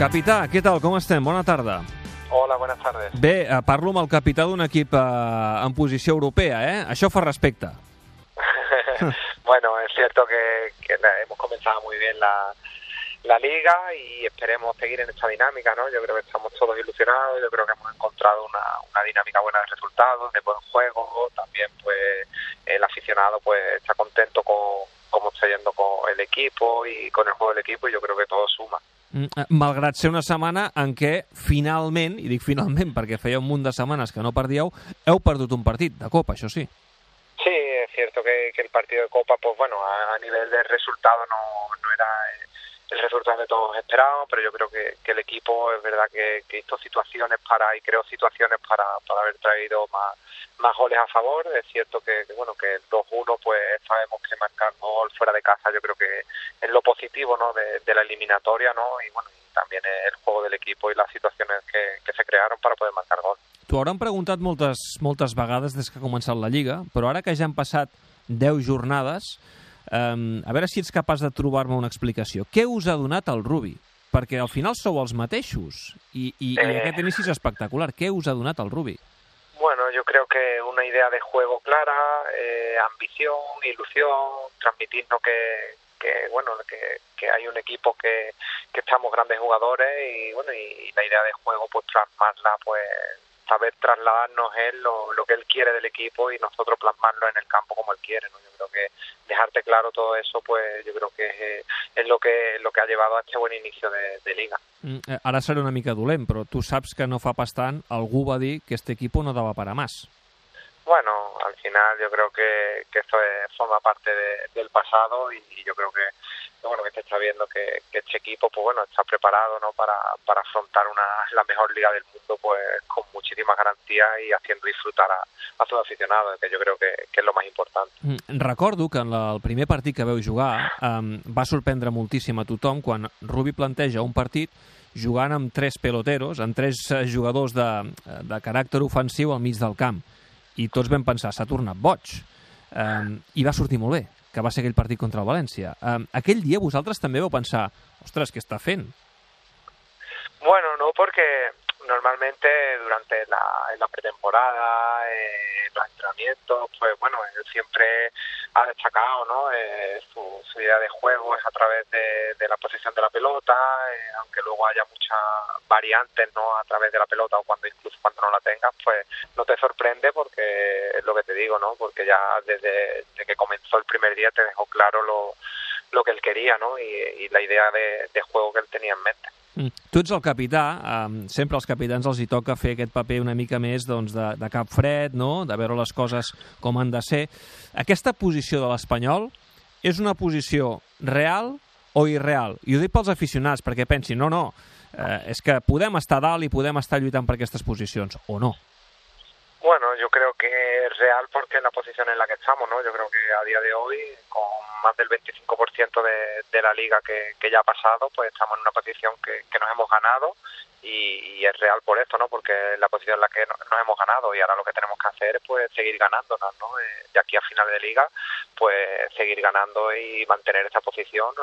Capità, què tal? Com estem? Bona tarda. Hola, buenas tardes. Bé, eh, parlo amb el capità d'un equip eh, en posició europea, eh? Això fa respecte. bueno, es cierto que, que hemos comenzado muy bien la, la liga y esperemos seguir en esta dinámica, ¿no? Yo creo que estamos todos ilusionados, yo creo que hemos encontrado una, una dinámica buena de resultados, de buen juego, también pues el aficionado pues está contento con cómo está yendo con el equipo y con el juego del equipo y yo creo que todo suma. Mm, eh, Malgrat ser una setmana en què finalment, i dic finalment perquè feia un munt de setmanes que no perdíeu, heu perdut un partit de Copa, això sí. Sí, es cierto que, que el partido de Copa, pues bueno, a, a nivel de resultado no, no era el resultado que todos esperábamos, pero yo creo que, que el equipo es verdad que, que hizo situaciones para y creó situaciones para, para haber traído más, más goles a favor. Es cierto que, que bueno que el 2-1 pues sabemos que marcar gol fuera de casa yo creo que es lo positivo ¿no? de, de la eliminatoria ¿no? y bueno también el juego del equipo y las situaciones que, que se crearon para poder marcar gol. T'ho hauran preguntat moltes, moltes vegades des que ha començat la Lliga, però ara que ja han passat 10 jornades, um, a veure si ets capaç de trobar-me una explicació. Què us ha donat el Rubi? Perquè al final sou els mateixos i, i, i Eh. aquest inici és espectacular. Què us ha donat el Rubi? Bueno, yo creo que una idea de juego clara, eh, ambición, ilusión, transmitirnos que, que bueno, que, que hay un equipo que, que estamos grandes jugadores y bueno, y la idea de juego pues plasmarla, pues saber trasladarnos él lo, lo que él quiere del equipo y nosotros plasmarlo en el campo como él quiere, ¿no? Yo creo que dejarte claro todo eso, pues yo creo que es, eh, es lo que lo que ha llevado a este buen inicio de, de liga. Mm, eh, Ara seré una mica dolent, però tu saps que no fa pas tant algú va dir que este equipo no daba para más. Bueno, al final yo creo que, que esto es- forma parte de- del pasado y, y yo creo que que bueno que se está viendo que, que este equipo pues bueno está preparado no para, para afrontar una la mejor liga del mundo pues con muchísimas garantías y haciendo disfrutar a, a sus aficionados que yo creo que, que es lo más importante Mm, Recordo que en la, el primer partit que veu jugar um, va sorprendre moltíssim a tothom quan Rubi planteja un partit jugant amb tres peloteros, amb tres eh, jugadors de, de caràcter ofensiu al mig del camp. I tots vam pensar, s'ha tornat boig. Um, I va sortir molt bé, que va ser aquell partit contra el València. Um, aquell dia vosaltres també vau pensar, ostres, què està fent? Bueno, no, porque normalmente durante la, en la pretemporada, eh, en los entrenamientos, pues bueno, él siempre ha destacado, ¿no? Eh, su, idea de juego es a través de, la posición de la pelota, eh, aunque luego haya muchas variantes, ¿no? A través de la pelota o cuando incluso cuando no la tengas, pues no te sorprende porque es lo que te digo, ¿no? Porque ya desde que comenzó el primer día te dejó claro lo, lo que él quería, ¿no? Y, y la idea de, de juego que él tenía en mente. Mm. Tu ets el capità, sempre als capitans els hi toca fer aquest paper una mica més doncs, de, de cap fred, no? de veure les coses com han de ser. Aquesta posició de l'Espanyol és una posició real o irreal? I ho dic pels aficionats, perquè pensin, no, no, eh, és que podem estar dalt i podem estar lluitant per aquestes posicions, o no? Yo creo que es real porque es la posición en la que estamos, ¿no? Yo creo que a día de hoy, con más del 25% de, de la liga que, que ya ha pasado, pues estamos en una posición que, nos hemos ganado y, y es real por esto, ¿no? Porque es la posición en la que no- nos hemos ganado y ahora lo que tenemos que hacer es pues seguir ganándonos, ¿no? Eh, de aquí a final de liga, pues seguir ganando y mantener esta posición,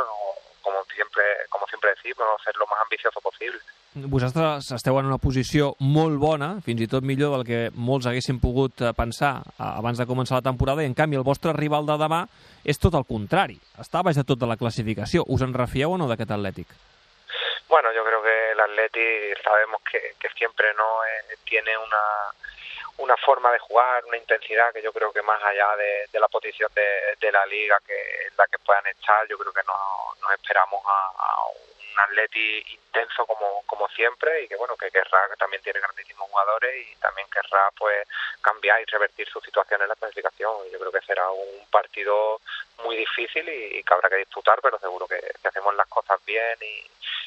como siempre, como siempre decimos, ser lo más ambicioso posible. Vosaltres esteu en una posició molt bona, fins i tot millor del que molts haguessin pogut eh, pensar eh, abans de començar la temporada, i en canvi el vostre rival de demà és tot el contrari. Està baix de tota la classificació. Us en refieu o no d'aquest Atlètic? Bueno, yo creo que el Atleti sabemos que, que siempre no Eh, tiene una una forma de jugar, una intensidad que yo creo que más allá de, de la posición de, de la liga que en la que puedan estar, yo creo que no- nos esperamos a, a Atleti intenso como, como siempre y que bueno que querrá que también tiene grandísimos jugadores y también querrá pues cambiar y revertir su situación en la clasificación. Yo creo que será un partido muy difícil y, y que habrá que disputar, pero seguro que si hacemos las cosas bien y,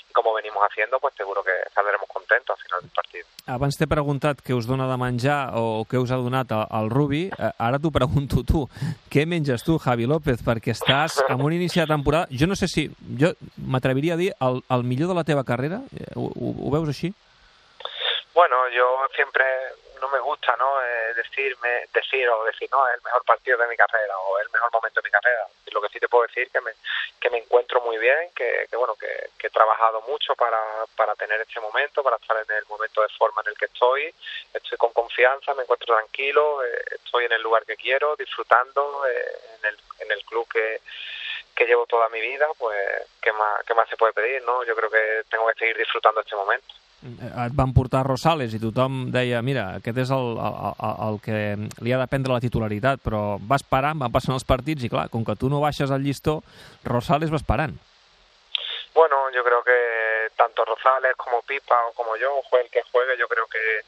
y como venimos haciendo, pues seguro que saldremos contentos al final del partido. Abans t'he preguntat què us dona de menjar o què us ha donat el, Rubi. Eh, Ara t'ho pregunto tu. Què menges tu, Javi López? Perquè estàs en un inici de temporada... Jo no sé si... Jo m'atreviria a dir el, el millor de la teva carrera. Eh, Ho, ho, ho veus així? Bueno, yo siempre no me gusta, ¿no? Eh, decirme, decir o decir, no, es el mejor partido de mi carrera o el mejor momento de mi carrera. Lo que sí te puedo decir que me, que me encuentro muy bien, que, que bueno, que, que, he trabajado mucho para, para tener este momento, para estar en el momento de forma en el que estoy. Estoy con confianza, me encuentro tranquilo, eh, estoy en el lugar que quiero, disfrutando eh, en, el, en el club que que llevo toda mi vida, pues ¿qué más, qué más se puede pedir, no? Yo creo que tengo que seguir disfrutando este momento. Eh, et van portar Rosales i tothom deia, mira, aquest és el, el, el que li ha de prendre la titularitat, però va esperant, van passant els partits i clar, com que tu no baixes al llistó, Rosales va esperant. Bueno, yo creo que tanto Rosales como Pipa o como yo, juegue el que juegue, yo creo que,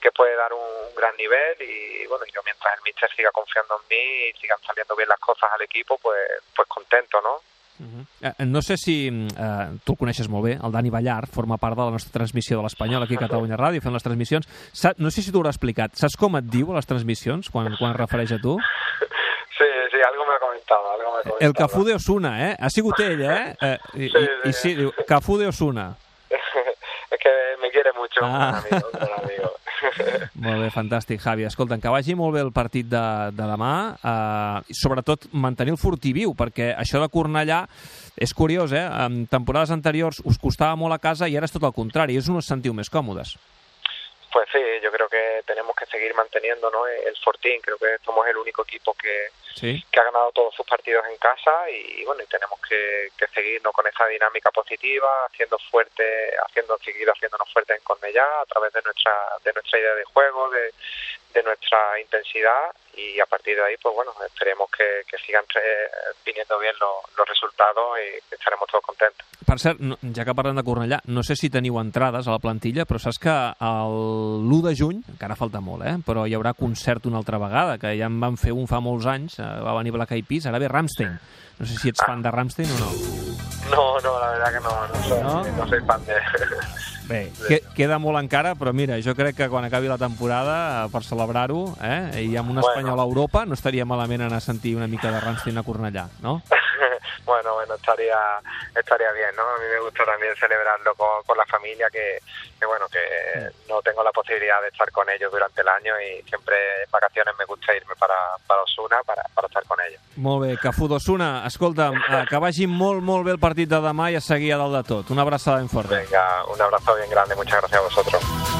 que puede dar un gran nivel y bueno, yo mientras el míster siga confiando en mí y sigan saliendo bien las cosas al equipo, pues, pues contento, ¿no? Uh -huh. eh, no sé si eh, tu el coneixes molt bé, el Dani Ballar forma part de la nostra transmissió de l'Espanyol aquí a Catalunya Ràdio fent les transmissions. Sa no sé si t'ho haurà explicat. Saps com et diu a les transmissions quan, quan es refereix a tu? Sí, sí, algo me ha comentado, algo me ha comentado. El Cafú de Osuna, eh? Ha sigut ell, eh? eh i, sí, sí. I, I sí, diu, Cafú de Osuna. es que me quiere mucho, ah. un amigo, un amigo. molt bé, fantàstic, Javi. Escolta, que vagi molt bé el partit de, de demà, eh, sobretot mantenir el furti viu, perquè això de Cornellà és curiós, eh? En temporades anteriors us costava molt a casa i ara és tot el contrari, és on us sentiu més còmodes. Pues sí, yo creo que tenemos que seguir manteniendo ¿no? el Fortín. Creo que somos el único equipo que, sí. que ha ganado todos sus partidos en casa y bueno, y tenemos que, que seguirnos con esa dinámica positiva, haciendo fuerte, haciendo seguir haciéndonos fuertes en Cornellá a través de nuestra de nuestra idea de juego, de, de nuestra intensidad y a partir de ahí, pues bueno, esperemos que, que sigan viniendo bien los, los resultados i estaremos todos contentos. Per cert, no, ja que parlem de Cornellà, no sé si teniu entrades a la plantilla, però saps que l'1 de juny, encara falta molt, eh? però hi haurà concert una altra vegada, que ja en van fer un fa molts anys, va venir Black Eyed Peas, ara ve Ramstein. No sé si ets fan de Ramstein o no. No, no, la verdad que no, no soy, no? no soy fan de... Bé, que, queda molt encara, però mira, jo crec que quan acabi la temporada, per celebrar-ho, eh, i amb un espanyol bueno. a Europa, no estaria malament anar a sentir una mica de Rammstein a Cornellà, no? Bueno, bueno, estaría, estaría bien, ¿no? A mí me gusta también celebrarlo con, con la familia, que, que bueno, que no tengo la posibilidad de estar con ellos durante el año y siempre en vacaciones me gusta irme para, para Osuna para, para estar con ellos. Molt bé, Cafú d'Osuna, escolta, eh, que vagi molt, molt bé el partit de demà i a seguir a dalt de tot. Una abraçada ben forta. Venga, un abrazo bien grande, muchas gracias a vosotros.